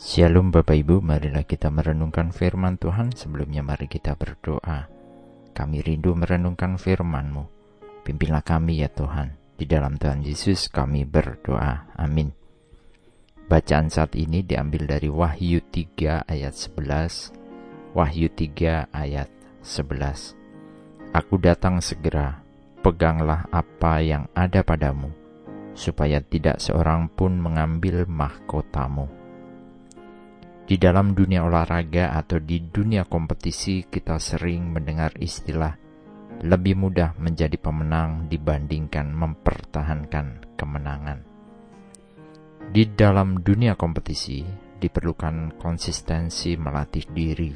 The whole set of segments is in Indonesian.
Shalom Bapak Ibu, marilah kita merenungkan firman Tuhan. Sebelumnya mari kita berdoa. Kami rindu merenungkan firman-Mu. Pimpinlah kami ya Tuhan. Di dalam Tuhan Yesus kami berdoa. Amin. Bacaan saat ini diambil dari Wahyu 3 ayat 11. Wahyu 3 ayat 11. Aku datang segera, peganglah apa yang ada padamu, supaya tidak seorang pun mengambil mahkotamu di dalam dunia olahraga atau di dunia kompetisi, kita sering mendengar istilah "lebih mudah menjadi pemenang dibandingkan mempertahankan kemenangan". Di dalam dunia kompetisi, diperlukan konsistensi melatih diri,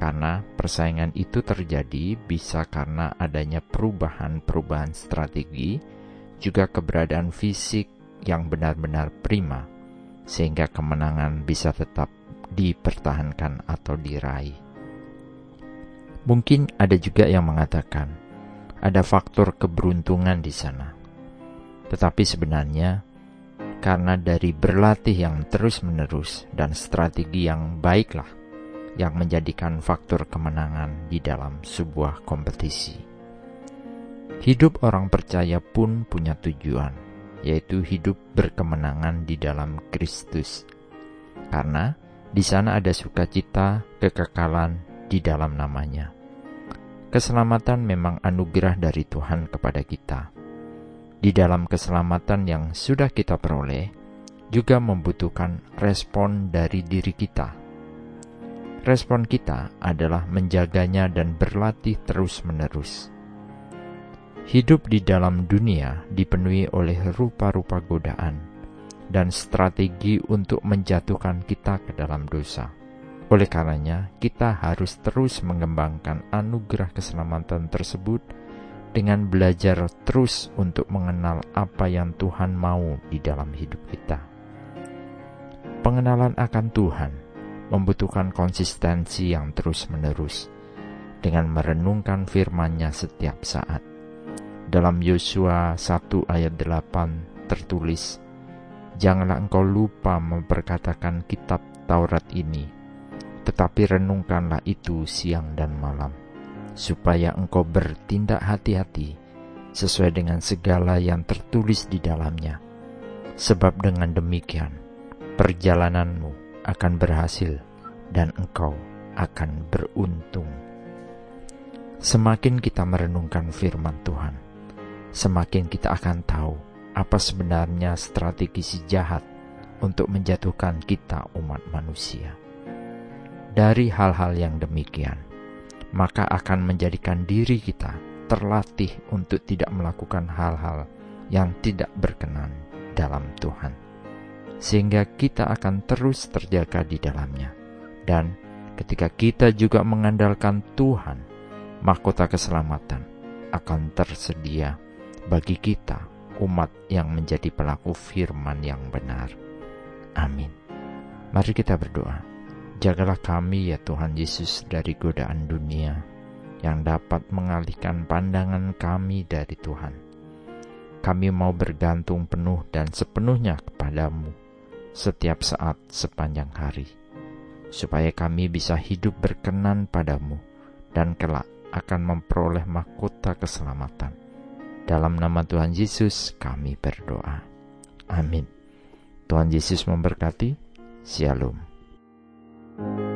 karena persaingan itu terjadi bisa karena adanya perubahan-perubahan strategi, juga keberadaan fisik yang benar-benar prima sehingga kemenangan bisa tetap dipertahankan atau diraih. Mungkin ada juga yang mengatakan ada faktor keberuntungan di sana. Tetapi sebenarnya karena dari berlatih yang terus-menerus dan strategi yang baiklah yang menjadikan faktor kemenangan di dalam sebuah kompetisi. Hidup orang percaya pun punya tujuan, yaitu hidup berkemenangan di dalam Kristus. Karena di sana ada sukacita, kekekalan di dalam namanya. Keselamatan memang anugerah dari Tuhan kepada kita. Di dalam keselamatan yang sudah kita peroleh, juga membutuhkan respon dari diri kita. Respon kita adalah menjaganya dan berlatih terus-menerus. Hidup di dalam dunia dipenuhi oleh rupa-rupa godaan dan strategi untuk menjatuhkan kita ke dalam dosa. Oleh karenanya, kita harus terus mengembangkan anugerah keselamatan tersebut dengan belajar terus untuk mengenal apa yang Tuhan mau di dalam hidup kita. Pengenalan akan Tuhan membutuhkan konsistensi yang terus-menerus dengan merenungkan firman-Nya setiap saat dalam Yosua 1 ayat 8 tertulis, Janganlah engkau lupa memperkatakan kitab Taurat ini, tetapi renungkanlah itu siang dan malam, supaya engkau bertindak hati-hati sesuai dengan segala yang tertulis di dalamnya. Sebab dengan demikian, perjalananmu akan berhasil dan engkau akan beruntung. Semakin kita merenungkan firman Tuhan, semakin kita akan tahu apa sebenarnya strategi si jahat untuk menjatuhkan kita umat manusia. Dari hal-hal yang demikian, maka akan menjadikan diri kita terlatih untuk tidak melakukan hal-hal yang tidak berkenan dalam Tuhan. Sehingga kita akan terus terjaga di dalamnya. Dan ketika kita juga mengandalkan Tuhan, mahkota keselamatan akan tersedia bagi kita, umat yang menjadi pelaku firman yang benar. Amin. Mari kita berdoa. Jagalah kami ya Tuhan Yesus dari godaan dunia yang dapat mengalihkan pandangan kami dari Tuhan. Kami mau bergantung penuh dan sepenuhnya kepadamu setiap saat sepanjang hari, supaya kami bisa hidup berkenan padamu dan kelak akan memperoleh mahkota keselamatan dalam nama Tuhan Yesus kami berdoa. Amin. Tuhan Yesus memberkati. Shalom. thank you